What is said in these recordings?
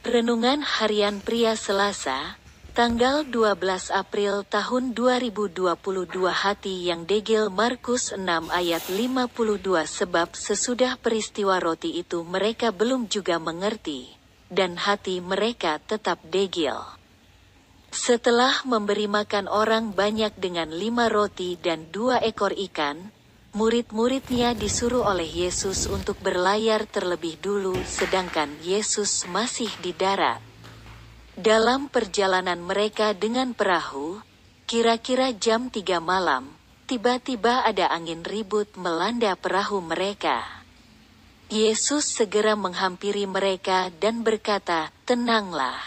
Renungan Harian Pria Selasa, tanggal 12 April tahun 2022 Hati yang degil Markus 6 ayat 52 Sebab sesudah peristiwa roti itu mereka belum juga mengerti, dan hati mereka tetap degil. Setelah memberi makan orang banyak dengan lima roti dan dua ekor ikan, Murid-muridnya disuruh oleh Yesus untuk berlayar terlebih dulu sedangkan Yesus masih di darat. Dalam perjalanan mereka dengan perahu, kira-kira jam 3 malam, tiba-tiba ada angin ribut melanda perahu mereka. Yesus segera menghampiri mereka dan berkata, Tenanglah,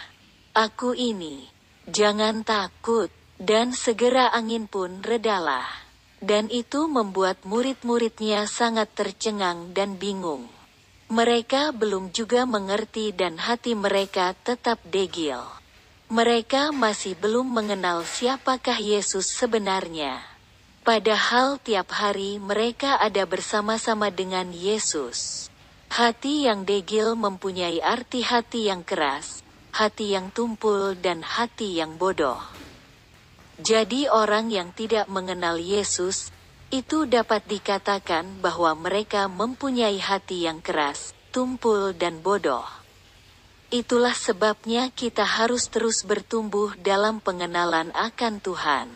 aku ini, jangan takut, dan segera angin pun redalah. Dan itu membuat murid-muridnya sangat tercengang dan bingung. Mereka belum juga mengerti dan hati mereka tetap degil. Mereka masih belum mengenal siapakah Yesus sebenarnya. Padahal tiap hari mereka ada bersama-sama dengan Yesus. Hati yang degil mempunyai arti hati yang keras, hati yang tumpul dan hati yang bodoh. Jadi orang yang tidak mengenal Yesus, itu dapat dikatakan bahwa mereka mempunyai hati yang keras, tumpul dan bodoh. Itulah sebabnya kita harus terus bertumbuh dalam pengenalan akan Tuhan.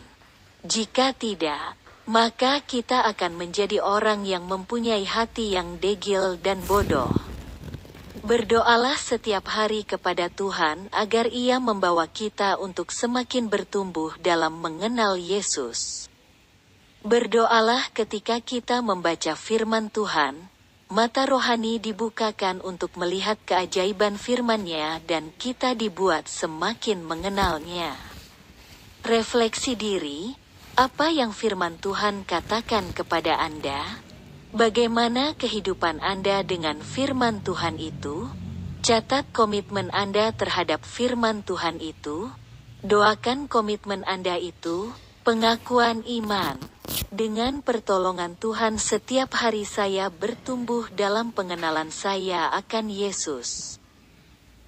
Jika tidak, maka kita akan menjadi orang yang mempunyai hati yang degil dan bodoh. Berdoalah setiap hari kepada Tuhan agar Ia membawa kita untuk semakin bertumbuh dalam mengenal Yesus. Berdoalah ketika kita membaca firman Tuhan, mata rohani dibukakan untuk melihat keajaiban firman-Nya dan kita dibuat semakin mengenalnya. Refleksi diri, apa yang firman Tuhan katakan kepada Anda? Bagaimana kehidupan Anda dengan firman Tuhan itu? Catat komitmen Anda terhadap firman Tuhan itu. Doakan komitmen Anda itu, pengakuan iman. Dengan pertolongan Tuhan setiap hari saya bertumbuh dalam pengenalan saya akan Yesus.